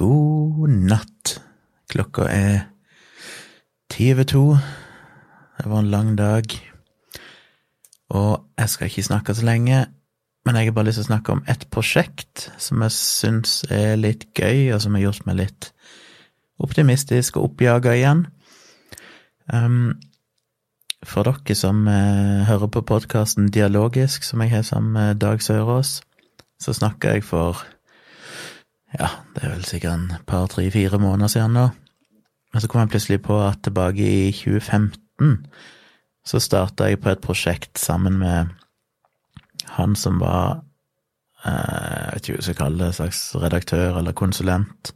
God natt. Klokka er ti over to. Det var en lang dag. Og jeg skal ikke snakke så lenge, men jeg har bare lyst til å snakke om et prosjekt som jeg syns er litt gøy, og som har gjort meg litt optimistisk og oppjaga igjen. Um, for dere som uh, hører på podkasten Dialogisk, som jeg har sammen med Dag Sørås, så snakker jeg for ja, det er vel sikkert en par, tre, fire måneder siden nå. Men så kom jeg plutselig på at tilbake i 2015 så starta jeg på et prosjekt sammen med han som var eh, Jeg vet ikke hva jeg skal kalle det, slags redaktør eller konsulent,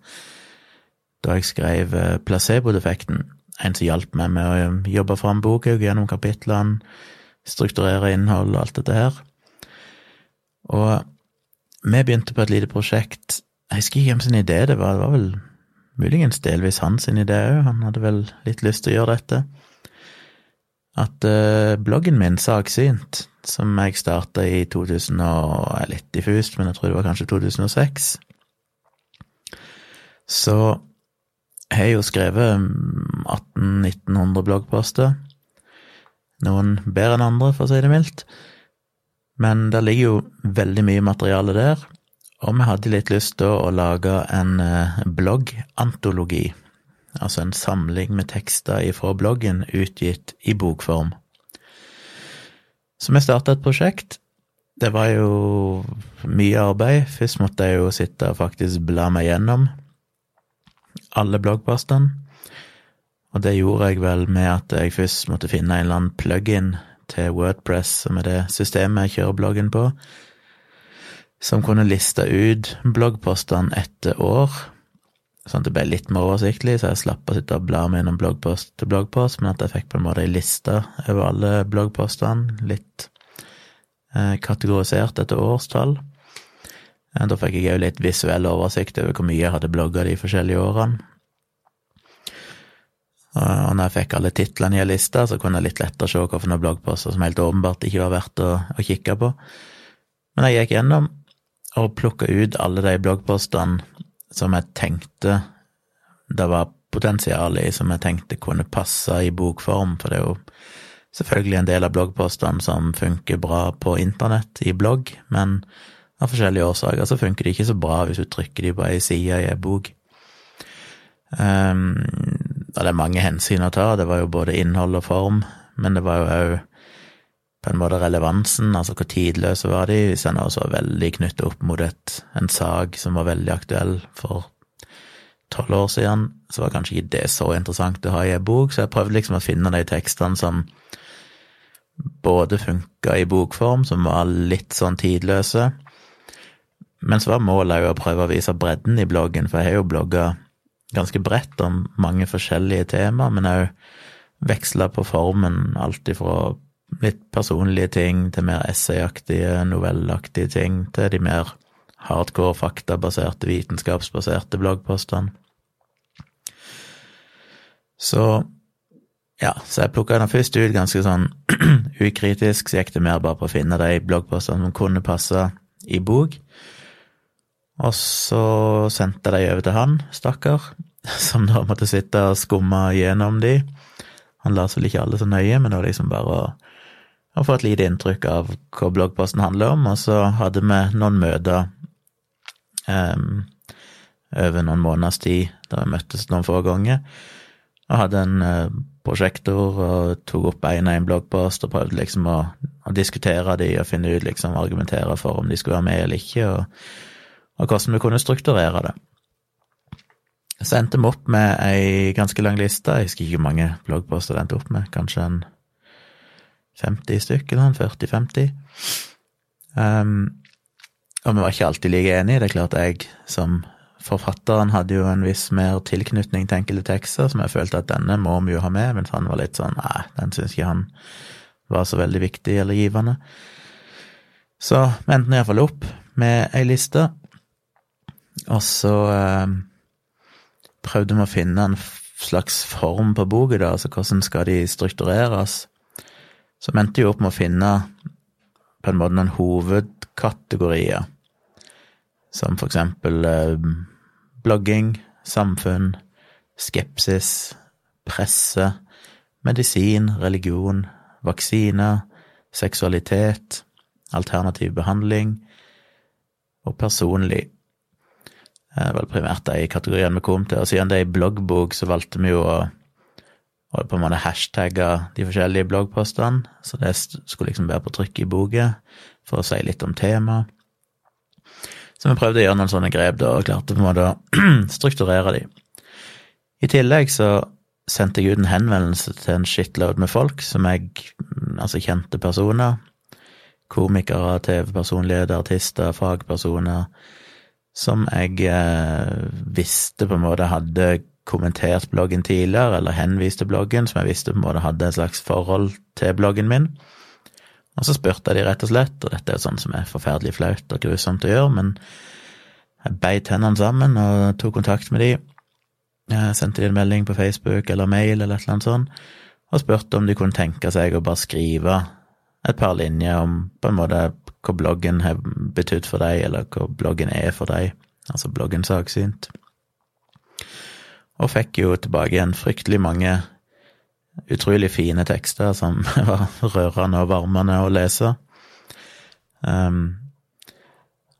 da jeg skrev eh, Placebo-defekten. En som hjalp meg med å jobbe fram boka, gjennom kapitlene, strukturere innhold og alt dette her. Og vi begynte på et lite prosjekt jeg husker ikke hvem sin idé det var, det var vel muligens delvis hans idé òg, han hadde vel litt lyst til å gjøre dette. At uh, bloggen min, Saksynt, som jeg starta i 2000 og er litt diffust, men jeg tror det var kanskje 2006, så jeg har jo skrevet 1800-1900 bloggposter. Noen bedre enn andre, for å si det mildt. Men det ligger jo veldig mye materiale der, og vi hadde litt lyst til å lage en eh, bloggantologi, altså en samling med tekster ifra bloggen utgitt i bokform. Så vi starta et prosjekt. Det var jo mye arbeid. Først måtte jeg jo sitte og faktisk bla meg gjennom alle bloggpostene. Og det gjorde jeg vel med at jeg først måtte finne en eller annen plug-in til Wordpress, som er det systemet jeg kjører bloggen på som kunne liste ut bloggpostene etter år, sånn at det ble litt mer oversiktlig, så jeg slapp å sitte og bla meg gjennom bloggpost til bloggpost, men at jeg fikk på en måte ei liste over alle bloggpostene, litt eh, kategorisert etter årstall. Eh, da fikk jeg òg litt visuell oversikt over hvor mye jeg hadde blogga de forskjellige årene. Og når jeg fikk alle titlene i ei liste, så kunne jeg litt lettere se hvilke bloggposter som helt åpenbart ikke var verdt å, å kikke på. Men jeg gikk gjennom og plukke ut alle de bloggpostene som jeg tenkte det var potensial i, som jeg tenkte kunne passe i bokform, for det er jo selvfølgelig en del av bloggpostene som funker bra på internett, i blogg, men av forskjellige årsaker så funker de ikke så bra hvis du trykker de på ei side i ei bok. Um, det er mange hensyn å ta, det var jo både innhold og form, men det var jo òg på en måte relevansen, altså hvor tidløse var de, hvis en også var veldig knyttet opp mot et, en sak som var veldig aktuell for tolv år siden, så var kanskje ikke det så interessant å ha i ei bok, så jeg prøvde liksom å finne de tekstene som både funka i bokform, som var litt sånn tidløse, men så var målet òg å prøve å vise bredden i bloggen, for jeg har jo blogga ganske bredt om mange forskjellige temaer, men òg veksla på formen, alt ifra litt personlige ting til mer essayaktige, novellaktige ting, til de mer hardcore, faktabaserte, vitenskapsbaserte bloggpostene. Så ja, så jeg plukka den først ut ganske sånn ukritisk, så gikk det mer bare på å finne de bloggpostene som kunne passe i bok. Og så sendte jeg de over til han, stakkar, som da måtte sitte og skumme gjennom de. Han la seg vel ikke alle så nøye, men det var liksom bare å og få et lite inntrykk av hva bloggposten handler om, og så hadde vi noen møter um, over noen måneders tid, da vi møttes noen få ganger, og hadde en uh, prosjektor og tok opp en og en bloggpost og prøvde liksom å, å, diskutere de og finne ut, liksom, argumentere for om de skulle være med eller ikke, og, og hvordan vi kunne strukturere det. Så endte vi opp med ei ganske lang liste, jeg husker ikke hvor mange bloggposter det endte opp med, kanskje en 50 stykker, eller 40-50. Um, og vi var ikke alltid like enige. Det er klart jeg som forfatteren hadde jo en viss mer tilknytning til enkelte tekster, som jeg følte at denne må vi jo ha med, mens han var litt sånn nei, den syns ikke han var så veldig viktig eller givende. Så vi endte iallfall opp med ei liste, og så eh, prøvde vi å finne en slags form på boka, da, altså hvordan skal de struktureres? Vi endte jo opp med å finne på en måte noen hovedkategorier, som for eksempel eh, blogging, samfunn, skepsis, presse, medisin, religion, vaksiner, seksualitet, alternativ behandling og personlig. Det var primært de kategoriene vi kom til, og siden det er ei bloggbok, så valgte vi jo å, å på en måte hashtagga de forskjellige bloggpostene, så det skulle liksom være på trykk i boka for å si litt om temaet. Så vi prøvde å gjøre noen sånne grep da, og klarte på en måte å strukturere de. I tillegg så sendte jeg ut en henvendelse til en shitload med folk som jeg Altså kjente personer. Komikere, TV-personligheter, artister, fagpersoner. Som jeg eh, visste på en måte hadde kommentert bloggen tidligere, eller henvist til bloggen, som jeg visste på en måte hadde et slags forhold til bloggen min. Og så spurte jeg de rett og slett, og dette er jo sånn som er forferdelig flaut og grusomt å gjøre, men jeg beit hendene sammen og tok kontakt med de. Jeg sendte de en melding på Facebook eller mail eller et eller annet sånt, og spurte om de kunne tenke seg å bare skrive et par linjer om på en måte hva bloggen har betydd for deg, eller hva bloggen er for deg, altså bloggen Saksynt. Og fikk jo tilbake igjen fryktelig mange utrolig fine tekster som var rørende og varmende å lese. Um,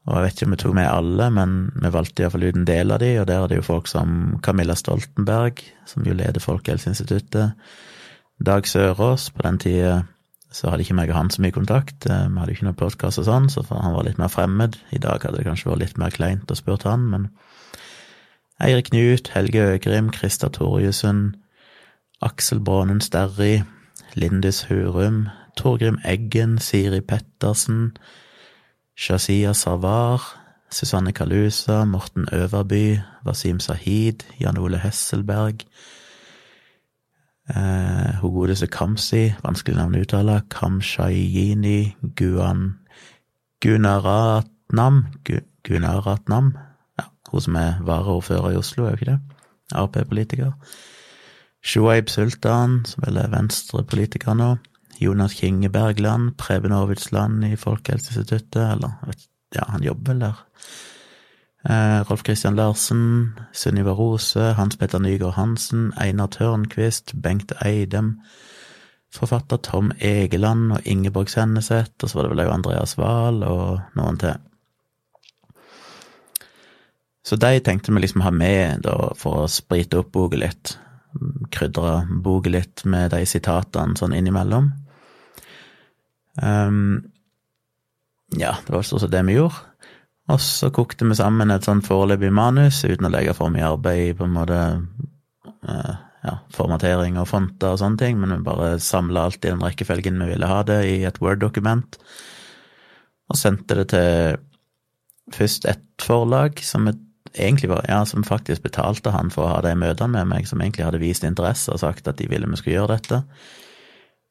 og jeg vet ikke om vi tok med alle, men vi valgte iallfall ut en del av de, og der er det jo folk som Camilla Stoltenberg, som jo leder Folkehelseinstituttet, Dag Sørås, på den tida så hadde ikke meg og han så mye kontakt, eh, vi hadde jo ikke noe podkast og sånn, så han var litt mer fremmed. I dag hadde det kanskje vært litt mer kleint å spørre han, men Eirik Knut, Helge Øgrim, Krista Torjussen, Aksel Brånen Sterri, Lindis Hurum, Torgrim Eggen, Siri Pettersen, Shazia Savar, Susanne Kalusa, Morten Øverby, Wasim Sahid, Jan Ole Hesselberg, eh, hun godeste Kamsi, vanskelig navn å uttale, Kamshayini Guan Gunaratnam, Gunaratnam, hun som er varaordfører i Oslo, er jo ikke det? Ap-politiker. Shuaib Sultan, som vel er venstrepolitiker nå. Jonas Kinge Bergland, Preben Aavitsland i Folkehelseinstituttet, eller ja, han jobber vel der. Eh, Rolf Christian Larsen, Sunniva Rose, Hans Petter Nygaard Hansen, Einar Tørnquist, Bengt Eidem, forfatter Tom Egeland og Ingeborg Senneset, og så var det vel òg Andreas Wahl og noen til. Så de tenkte vi liksom ha med da, for å sprite opp boka litt Krydre boka litt med de sitatene sånn innimellom. Um, ja, det var stort sett det vi gjorde. Og så kokte vi sammen et sånn foreløpig manus uten å legge for mye arbeid i på en måte uh, ja, formatering og fonter og sånne ting, men vi bare samla alt i den rekkefølgen vi ville ha det, i et Word-dokument. Og sendte det til først ett forlag, som et egentlig var, ja, som faktisk betalte han for å ha de møtene med meg, som egentlig hadde vist interesse og sagt at de ville vi skulle gjøre dette.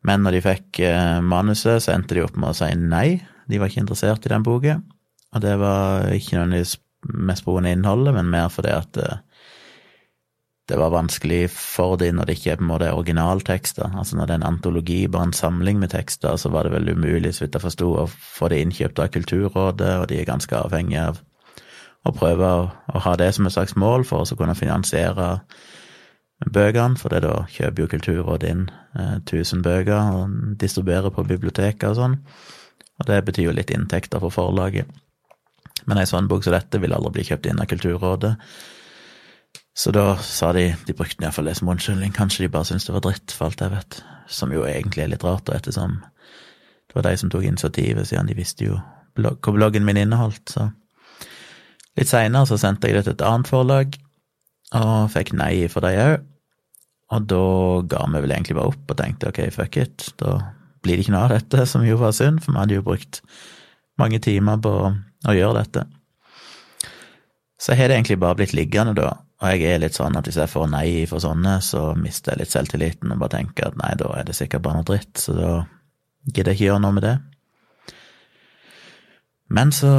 Men når de fikk eh, manuset, så endte de opp med å si nei, de var ikke interessert i den boka. Og det var ikke nødvendigvis mest pga. innholdet, men mer fordi at eh, det var vanskelig for dem når det ikke er på en måte originaltekster. Altså når det er en antologi, bare en samling med tekster, så var det vel umulig, så vidt jeg forsto, å få det innkjøpt av Kulturrådet, og de er ganske avhengige av og prøve å, å, ha det som et slags mål for å kunne finansiere bøkene, for det da kjøper jo Kulturrådet inn eh, 1000 bøker og distribuerer på biblioteket og sånn, og det betyr jo litt inntekter for forlaget. Men ei sånn bok som dette vil aldri bli kjøpt inn av Kulturrådet. Så da sa de De brukte iallfall det som unnskyldning. Kanskje de bare syntes det var dritt, for alt jeg vet. Som jo egentlig er litt rart, ettersom det var de som tok initiativet, siden de visste jo hva bloggen min inneholdt, så Litt seinere så sendte jeg det til et annet forlag, og fikk nei for det òg. Og da ga vi vel egentlig bare opp og tenkte ok, fuck it, da blir det ikke noe av dette, som jo var synd, for vi hadde jo brukt mange timer på å gjøre dette. Så har det egentlig bare blitt liggende, da, og jeg er litt sånn at hvis jeg får nei for sånne, så mister jeg litt selvtilliten og bare tenker at nei, da er det sikkert bare noe dritt, så da gidder jeg ikke gjøre noe med det. Men så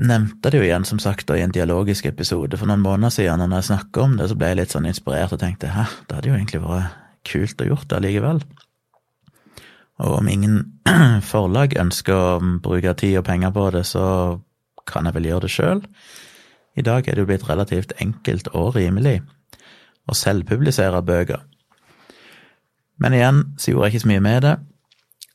nevnte det jo igjen, som sagt, da, i en dialogisk episode for noen måneder siden, og når jeg snakka om det, så ble jeg litt sånn inspirert og tenkte hæ, det hadde jo egentlig vært kult å gjort det allikevel. Og om ingen forlag ønsker å bruke tid og penger på det, så kan jeg vel gjøre det sjøl. I dag er det jo blitt relativt enkelt og rimelig å selvpublisere bøker. Men igjen så gjorde jeg ikke så mye med det,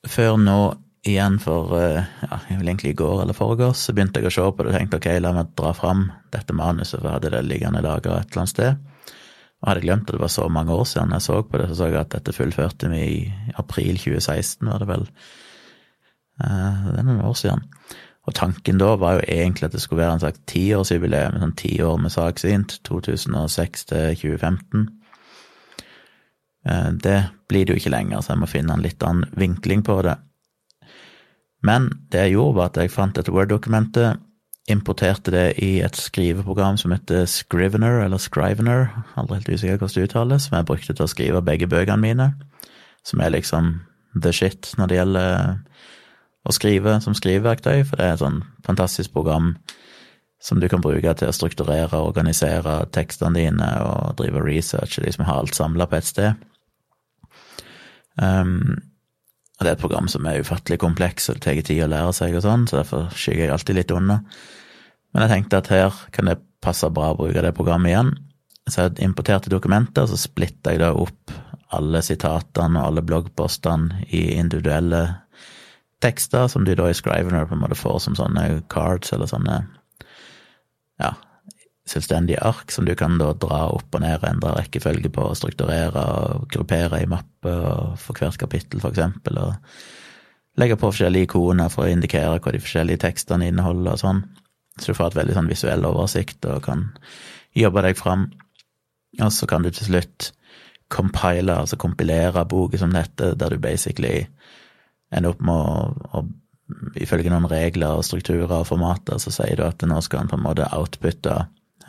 før nå igjen for eh, ja, jeg vil egentlig i går eller foregårs, så begynte jeg å se på det og tenkte ok, la meg dra fram dette manuset, for jeg hadde det liggende lagra et eller annet sted. Og hadde glemt at det var så mange år siden jeg så på det, så så jeg at dette fullførte vi i april 2016, var det vel. Eh, det er noen år siden. Og tanken da var jo egentlig at det skulle være en slags tiårsjubileum, sånn ti år med saksynt, 2006 til 2015. Eh, det blir det jo ikke lenger, så jeg må finne en litt annen vinkling på det. Men det jeg gjorde, var at jeg fant et Word-dokumentet, importerte det i et skriveprogram som heter Scrivener, eller Scrivener, aldri helt usikker hvordan det uttales, som jeg brukte til å skrive begge bøkene mine, som er liksom the shit når det gjelder å skrive som skriveverktøy, for det er et sånn fantastisk program som du kan bruke til å strukturere og organisere tekstene dine og drive research, de liksom ha alt samla på ett sted. Um, og det er et program som er ufattelig kompleks, og det tar tid å lære seg og sånn, så derfor skygger jeg alltid litt unna. Men jeg tenkte at her kan det passe bra å bruke det programmet igjen. Så jeg importerte dokumenter, så splitta jeg da opp alle sitatene og alle bloggpostene i individuelle tekster som du da i Scrivener på en måte får som sånne cards, eller sånne selvstendige ark som du kan da dra opp og ned, og endre rekkefølge på, og strukturere og gruppere i mapper for hvert kapittel, for eksempel, og legge på forskjellige ikoner for å indikere hva de forskjellige tekstene inneholder og sånn. Så du får et veldig sånn visuell oversikt og kan jobbe deg fram. Og så kan du til slutt compile, altså kompilere boka som dette, der du basically ender opp med å, å ifølge noen regler og strukturer og formater, så sier du at nå skal en på en måte outputte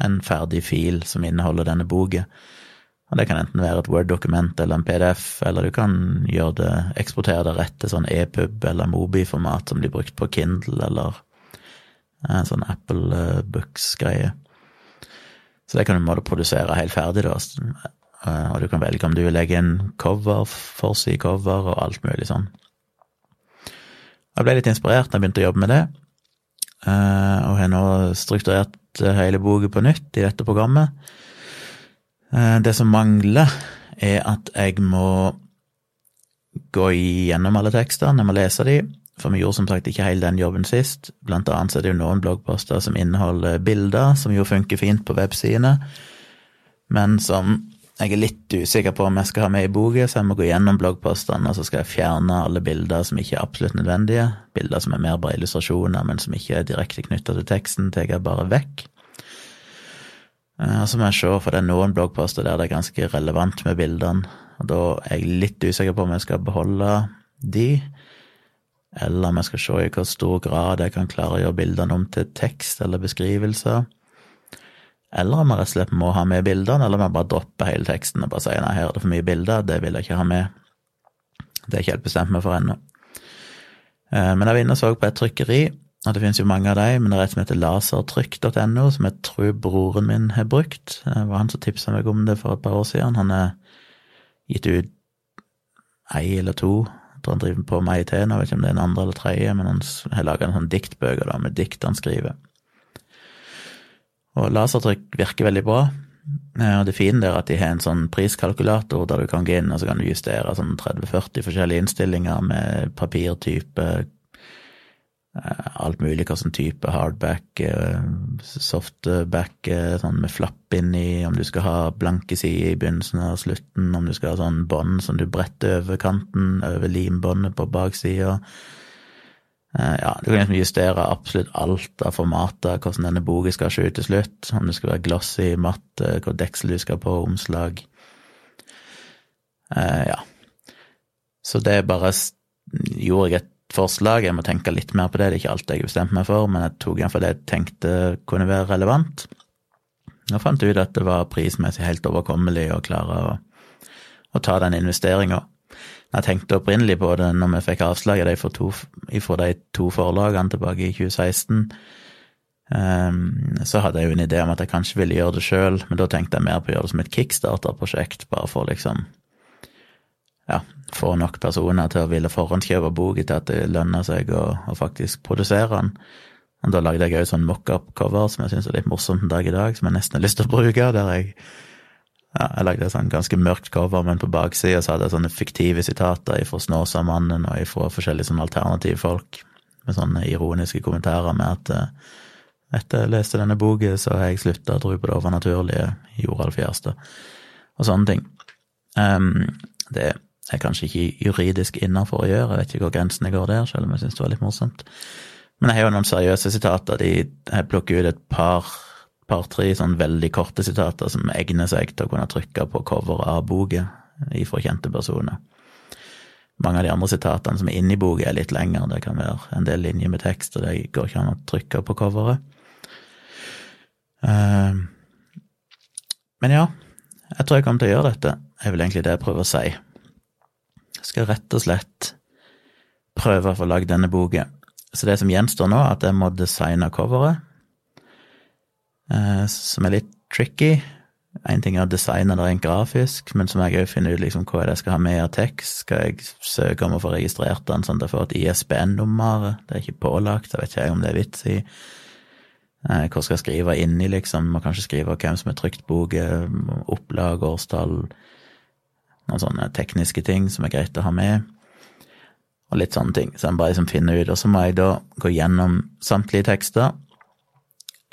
en ferdig fil som inneholder denne boka. Og det kan enten være et Word-dokument eller en PDF, eller du kan gjøre det, eksportere det rett til sånn EPUB eller Mobi-format som blir brukt på Kindle eller en sånn Apple eh, Books-greie. Så det kan du måtte produsere helt ferdig, da. Eh, og du kan velge om du vil legge inn cover, forside-cover og alt mulig sånn. Jeg ble litt inspirert da jeg begynte å jobbe med det, eh, og har nå strukturert hele boka på nytt i dette programmet. Det som mangler, er at jeg må gå igjennom alle tekstene, jeg må lese de, for vi gjorde som sagt ikke hele den jobben sist. Blant annet er det jo noen bloggposter som inneholder bilder, som jo funker fint på websidene, men som jeg er litt usikker på om jeg skal ha med i boka, så jeg må gå gjennom bloggpostene, og så skal jeg fjerne alle bilder som ikke er absolutt nødvendige. Bilder som er mer bare illustrasjoner, men som ikke er direkte knytta til teksten, tar jeg bare vekk. Eh, og så må jeg se, for det er noen bloggposter der det er ganske relevant med bildene, og da er jeg litt usikker på om jeg skal beholde de, eller om jeg skal se i hvor stor grad jeg kan klare å gjøre bildene om til tekst eller beskrivelser. Eller om jeg rett og slett må ha med bildene, eller om jeg bare dropper hele teksten og bare sier nei, her er det for mye bilder, det vil jeg ikke ha med. Det er ikke helt bestemt meg for ennå. Eh, men jeg var inne og så på et trykkeri, og det finnes jo mange av dem, men det er et som heter lasertrykk.no, som jeg tror broren min har brukt. Det var han som tipsa meg om det for et par år siden. Han har gitt ut ei eller to jeg tror han driver på med ei til nå, vet ikke om det er en andre eller tredje, men han har laga en sånn diktbøker da, med dikt han skriver. Og lasertrykk virker veldig bra. Og det fine er at de har en sånn priskalkulator der du kan gå inn og så kan du justere sånn 30-40 forskjellige innstillinger med papirtype, Eh, alt mulig hva sånn type hardback, eh, softback, eh, sånn med flapp inni, om du skal ha blanke sider i begynnelsen og slutten, om du skal ha sånn bånd som du bretter over kanten, over limbåndet på baksida. Ja, du kan liksom justere absolutt alt av formater, hvordan denne boka skal se ut til slutt, om det skal være glossy, matt, hvor deksel du skal på, omslag. Ja. Så det bare gjorde jeg et forslag. Jeg må tenke litt mer på det, det er ikke alt jeg har bestemt meg for, men jeg tok iallfall det jeg tenkte kunne være relevant. Og fant ut at det var prismessig helt overkommelig å klare å, å ta den investeringa. Jeg tenkte opprinnelig på det når vi fikk avslag fra de to forlagene tilbake i 2016. Um, ehm, så hadde jeg jo en idé om at jeg kanskje ville gjøre det sjøl, men da tenkte jeg mer på å gjøre det som et kickstarter-prosjekt, bare for liksom ja, få nok personer til å ville forhåndskjøpe boka til at det lønner seg å, å faktisk produsere den. Og da lagde jeg òg sånn mockup-cover som jeg syns er litt morsomt en dag i dag, som jeg nesten har lyst til å bruke, der jeg ja, jeg lagde et sånn ganske mørkt cover, men på baksida hadde jeg sånne fiktive sitater fra Snåsamannen og fra forskjellige sånne alternative folk, med sånne ironiske kommentarer med at uh, etter jeg leste denne boka, så har jeg slutta å tro på det overnaturlige, Joralf Gjerstad, og sånne ting. Um, det er kanskje ikke juridisk innafor å gjøre, jeg vet ikke hvor grensene går der, selv om jeg syns det var litt morsomt. Men jeg har jo noen seriøse sitater. De, jeg plukker ut et par par-tre sånn veldig korte sitater som egner seg til å kunne trykke på coveret av boka ifra kjente personer. Mange av de andre sitatene som er inni boka, er litt lengre. Det kan være en del linjer med tekst, og det går ikke an å trykke på coveret. Uh, men ja, jeg tror jeg kommer til å gjøre dette. Det er vel egentlig det jeg prøver å si. Jeg skal rett og slett prøve å få lagd denne boka. Så det som gjenstår nå, er at jeg må designe coveret. Eh, som er litt tricky. En ting er å designe det rent grafisk, men så må jeg òg finne ut liksom hva jeg skal ha med av tekst. Skal jeg søke om å få registrert den sånn at jeg får et ISBN-nummer? Det er ikke pålagt, jeg vet ikke om det er vits i. Hvor hva skal jeg skrive inni, liksom? Må kanskje skrive hvem som har trykt boka, opplag, årstall, noen sånne tekniske ting som er greit å ha med og litt sånne ting. Så jeg bare liksom finner ut. Og så må jeg da gå gjennom samtlige tekster,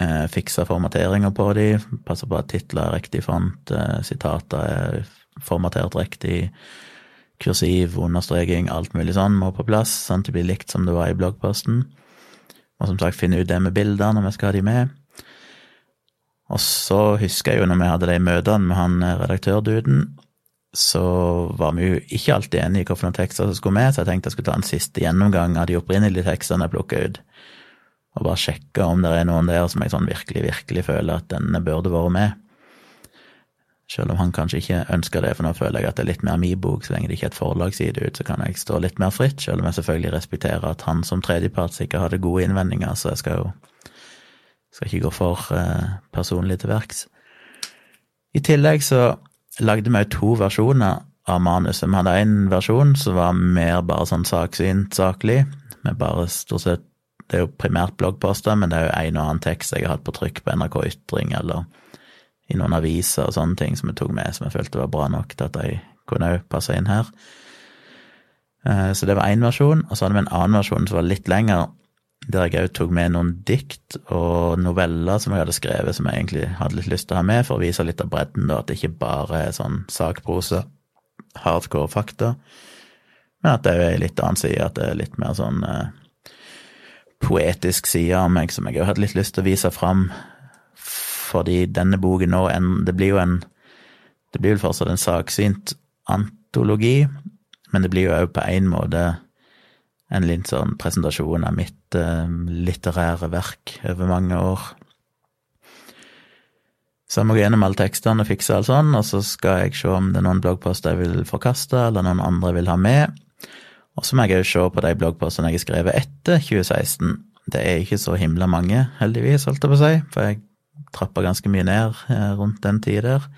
eh, fikse formateringer på de, passe på at titler er riktig font, eh, sitater er formatert riktig, kursiv, understreking, alt mulig sånn må på plass, sånn at det blir likt som det var i bloggposten. Og som sagt finne ut det med bilder når vi skal ha de med. Og så husker jeg jo når vi hadde de møtene med han eh, redaktørduden, så var vi jo ikke alltid enige i hvilke tekster som skulle med, så jeg tenkte jeg skulle ta en siste gjennomgang av de opprinnelige tekstene jeg plukka ut, og bare sjekke om det er noen der som jeg sånn virkelig, virkelig føler at denne burde vært med. Selv om han kanskje ikke ønsker det, for nå føler jeg at det er litt mer min bok. Så lenge det ikke er et forlag sier det ut, så kan jeg stå litt mer fritt, selv om jeg selvfølgelig respekterer at han som tredjepart sikkert hadde gode innvendinger, så jeg skal jo skal ikke gå for eh, personlig til verks. I tillegg så lagde vi to versjoner av manuset. Vi hadde én versjon som var mer bare sånn saksynt, saklig. Med bare stort sett Det er jo primært bloggposter, men det er jo en og annen tekst jeg har hatt på trykk på NRK Ytring eller i noen aviser og sånne ting som jeg tok med, som jeg følte var bra nok til at de kunne òg passe inn her. Eh, så det var én versjon, og så hadde vi en annen versjon som var litt lengre, der jeg òg tok med noen dikt og noveller som jeg hadde skrevet som jeg egentlig hadde litt lyst til å ha med, for å vise litt av bredden, da, at det ikke bare er sånn sakprose, hardcore fakta, men at det er ei litt annen side, at det er litt mer sånn eh, poetisk side av meg som jeg har hadde litt lyst til å vise fram, fordi denne boken nå en, Det blir jo en Det blir vel fortsatt en saksynt antologi, men det blir jo òg på en måte en litt sånn presentasjon av mitt uh, litterære verk over mange år. Så jeg må gå gjennom alle tekstene og fikse alt sånn, og så skal jeg se om det er noen bloggposter jeg vil forkaste, eller noen andre vil ha med. Og så må jeg òg se på de bloggpostene jeg har skrevet etter 2016. Det er ikke så himla mange, heldigvis, holdt jeg på å si, for jeg trappa ganske mye ned eh, rundt den tida der.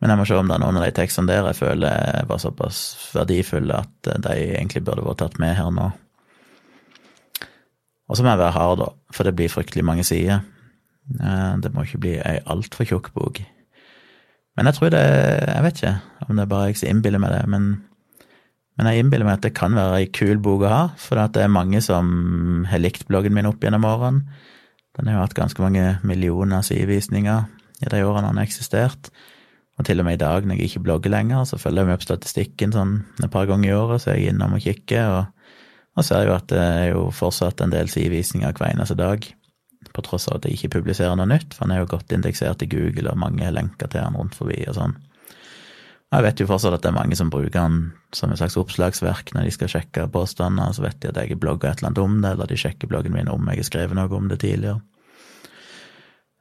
Men jeg må se om det er noen av de tekstene der jeg føler var såpass verdifulle at de egentlig burde vært tatt med her nå. Og så må jeg være hard, da, for det blir fryktelig mange sider. Eh, det må ikke bli ei altfor tjukk bok. Men jeg tror det Jeg vet ikke om det er bare jeg som innbiller meg det, men, men jeg innbiller meg at det kan være ei kul bok å ha, for det er mange som har likt bloggen min opp gjennom årene. Den har jo hatt ganske mange millioner sidevisninger i de årene den har eksistert. Og til og med i dag, når jeg ikke blogger lenger, så følger jeg med på statistikken sånn et par ganger i året, så er jeg innom og kikker, og, og ser jo at det er jo fortsatt en del sidevisninger hver eneste dag, på tross av at jeg ikke publiserer noe nytt, for han er jo godt indeksert i Google, og mange lenker til han rundt forbi og sånn. Jeg vet jo fortsatt at det er mange som bruker den som et slags oppslagsverk når de skal sjekke påstander, så vet de at jeg har blogga et eller annet om det, eller de sjekker bloggen min om jeg har skrevet noe om det tidligere.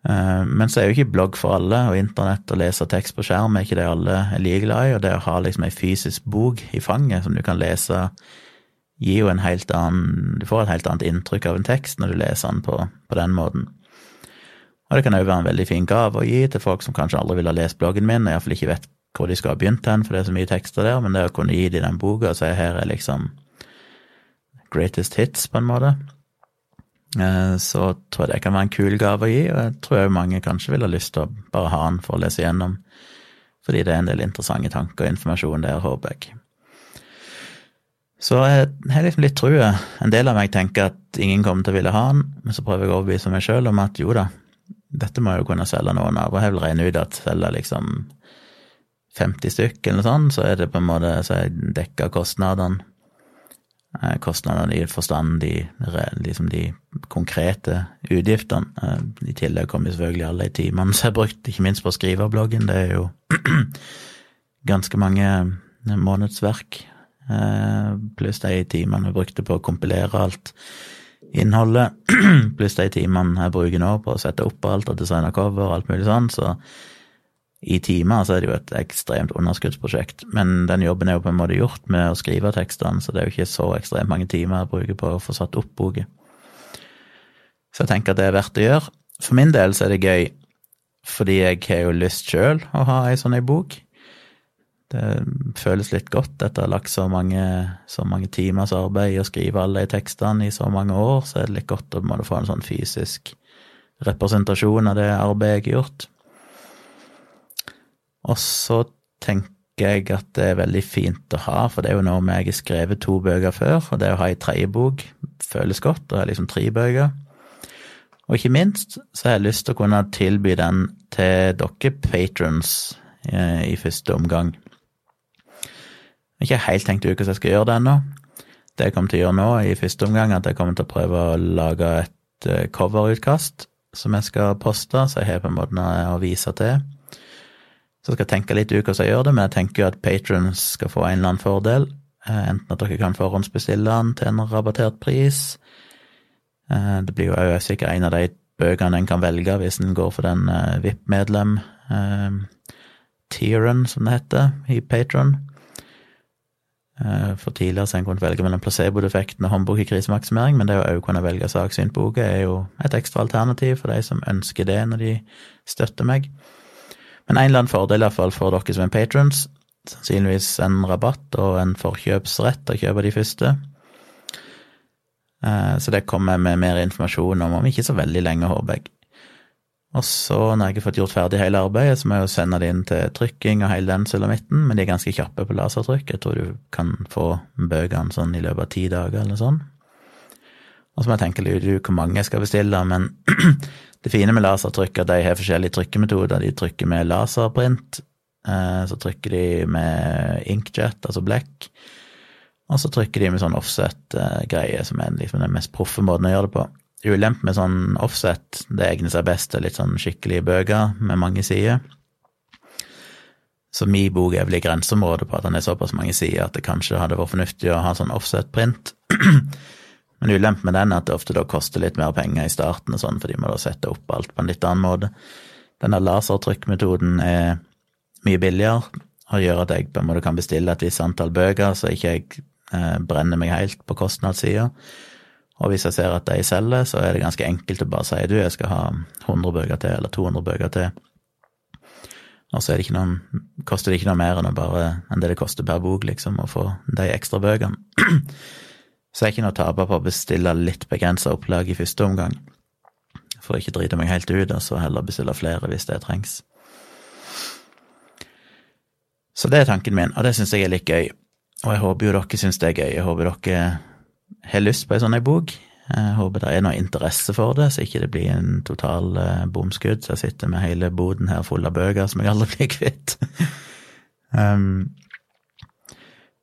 Eh, men så er jo ikke blogg for alle, og internett og lese tekst på skjerm er ikke det alle er like glad i, og det å ha liksom ei fysisk bok i fanget som du kan lese, gir jo en helt annen Du får et helt annet inntrykk av en tekst når du leser den på, på den måten. Og det kan òg være en veldig fin gave å gi til folk som kanskje aldri ville ha lest bloggen min, og iallfall ikke vet hvor de skal ha begynt hen, for det er så mye tekster der, men det å kunne gi dem den boka og si her er liksom greatest hits, på en måte, Eh, så tror jeg det kan være en kul gave å gi, og jeg tror jeg mange kanskje vil ha lyst til å bare ha den for å lese gjennom, fordi det er en del interessante tanker og informasjon der, håper jeg. Så jeg har liksom litt trua. En del av meg tenker at ingen kommer til å ville ha den, men så prøver jeg å overbevise meg sjøl om at jo da, dette må jeg jo kunne selge noen av, og jeg vil regne ut at selger liksom 50 stykk eller noe sånt, så er det på en måte så er dekka kostnadene Eh, kostnadene i forstand de, liksom de konkrete utgiftene. Eh, I tillegg kommer selvfølgelig alle de timene som er brukt, ikke minst på skriverbloggen. Det er jo ganske mange månedsverk, eh, pluss de timene vi brukte på å kompilere alt innholdet, pluss de timene jeg bruker nå på å sette opp alt og designe cover og alt mulig sånn, så i timer, så er det jo et ekstremt underskuddsprosjekt. Men den jobben er jo på en måte gjort med å skrive tekstene, så det er jo ikke så ekstremt mange timer jeg bruker på å få satt opp boka. Så jeg tenker at det er verdt å gjøre. For min del så er det gøy, fordi jeg har jo lyst sjøl å ha ei sånn ei bok. Det føles litt godt etter å ha lagt så mange, så mange timers arbeid i å skrive alle de tekstene i så mange år, så er det litt godt å få en sånn fysisk representasjon av det arbeidet jeg har gjort. Og så tenker jeg at det er veldig fint å ha, for det er jo noe med jeg har skrevet to bøker før, og det å ha ei tredje bok føles godt, og har liksom tre bøker. Og ikke minst så har jeg lyst til å kunne tilby den til dere patrons eh, i første omgang. Jeg har ikke helt tenkt ut hvordan jeg skal gjøre det ennå. Det jeg kommer til å gjøre nå i første omgang, at jeg kommer til å prøve å lage et eh, coverutkast som jeg skal poste, så jeg har på en måte å vise til. Så jeg skal tenke litt ut hvordan jeg gjør det, men jeg tenker jo at patrons skal få en eller annen fordel. Eh, enten at dere kan forhåndsbestille den til en rabattert pris. Eh, det blir jo sikkert en av de bøkene en kan velge hvis en går for den eh, VIP-medlem tieren, som det heter, i Patron. For tidligere så en kunne velge mellom placebo-defekten og håndbok i krisemaksimering, men det å òg kunne velge saksyntboka er jo et ekstra alternativ for de som ønsker det når de støtter meg. Men en eller annen fordel iallfall for dere som er patrons. Sannsynligvis en rabatt og en forkjøpsrett å kjøpe de første. Eh, så det kommer med mer informasjon om om ikke så veldig lenge, håper jeg. Og så, når jeg har fått gjort ferdig hele arbeidet, så må jeg jo sende det inn til trykking og hele den sulamitten, men de er ganske kjappe på lasertrykk. Jeg tror du kan få bøkene sånn i løpet av ti dager eller sånn. Og så må jeg tenke litt ut hvor mange jeg skal bestille, men Det fine med lasertrykk er at de har forskjellige trykkemetoder. De trykker med laserprint, eh, så trykker de med inkjet, altså blekk, og så trykker de med sånn offset-greie, som er liksom den mest proffe måten å gjøre det på. Ulempen med sånn offset, det egner seg best til litt sånn skikkelige bøker med mange sider. Så min bok er vel i grenseområdet på at den er såpass mange sider at det kanskje hadde vært fornuftig å ha sånn offset-print. Men ulempen med den er at det ofte da koster litt mer penger i starten, og sånn, for de må da sette opp alt på en litt annen måte. Denne lasertrykkmetoden er mye billigere og gjør at jeg på en måte kan bestille et visst antall bøker, så ikke jeg eh, brenner meg helt på kostnadssida. Og hvis jeg ser at de selger, så er det ganske enkelt å bare si du, jeg skal ha 100 bøker til, eller 200 bøker til. Og så det noen, koster det ikke noe mer enn, bare, enn det det koster per bok, liksom, å få de ekstra bøkene. Så jeg er ikke noe taper på å bestille litt begrensa opplag i første omgang, for å ikke drite meg helt ut, og så heller bestille flere hvis det trengs. Så det er tanken min, og det syns jeg er litt gøy. Og jeg håper jo dere syns det er gøy. Jeg håper dere har lyst på ei sånn bok. Jeg håper det er noe interesse for det, så ikke det blir en total uh, bomskudd. Jeg sitter med hele boden her full av bøker som jeg aldri blir kvitt. um,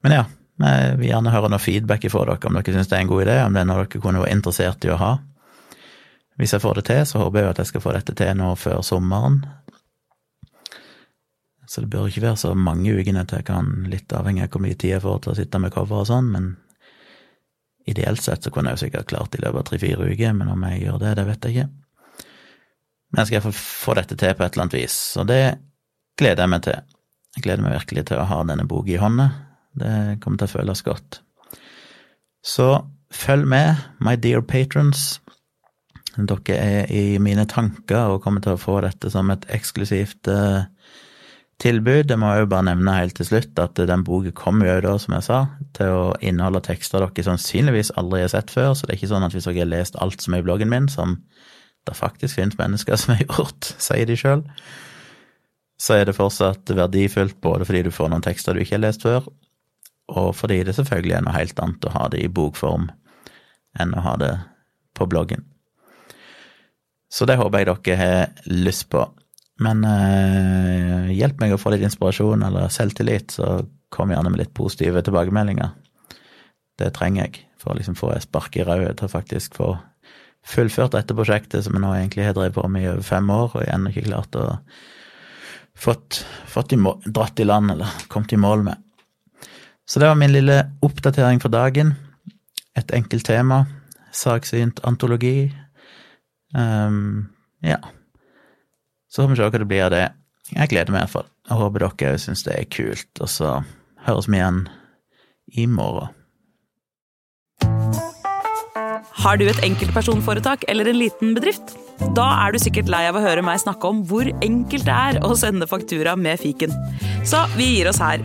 men ja, jeg vil gjerne høre noe feedback fra dere om dere syns det er en god idé, om det er noe dere kunne være interessert i å ha. Hvis jeg får det til, så håper jeg at jeg skal få dette til nå før sommeren. Så det bør ikke være så mange ukene til jeg kan, litt avhengig av hvor mye tid jeg får til å sitte med cover og sånn, men ideelt sett så kunne jeg jo sikkert klart i løpet av tre-fire uker, men om jeg gjør det, det vet jeg ikke. Men jeg skal iallfall få dette til på et eller annet vis, og det gleder jeg meg til. Jeg gleder meg virkelig til å ha denne boka i hånda. Det kommer til å føles godt. Så følg med, my dear patrons. Dere er i mine tanker og kommer til å få dette som et eksklusivt uh, tilbud. Jeg må jo bare nevne helt til slutt at den boka kommer jo da, som jeg sa, til å inneholde tekster dere sannsynligvis aldri har sett før, så det er ikke sånn at hvis dere har lest alt som er i bloggen min, som det faktisk finnes mennesker som har gjort, sier de sjøl, så er det fortsatt verdifullt både fordi du får noen tekster du ikke har lest før, og fordi det selvfølgelig er noe helt annet å ha det i bokform enn å ha det på bloggen. Så det håper jeg dere har lyst på. Men eh, hjelp meg å få litt inspirasjon eller selvtillit, så kom gjerne med litt positive tilbakemeldinger. Det trenger jeg for å liksom få et spark i rauet til å faktisk få fullført dette prosjektet som jeg nå egentlig har drevet på med i over fem år, og ennå ikke klart å fått, fått i mål, dratt i land eller kommet i mål med. Så det var min lille oppdatering for dagen. Et enkelt tema. Saksynt antologi. Um, ja. Så får vi se hva det blir av det. Jeg gleder meg i hvert fall. Jeg håper dere syns det er kult. Og så høres vi igjen i morgen. Har du et enkeltpersonforetak eller en liten bedrift? Da er du sikkert lei av å høre meg snakke om hvor enkelt det er å sende faktura med fiken. Så vi gir oss her,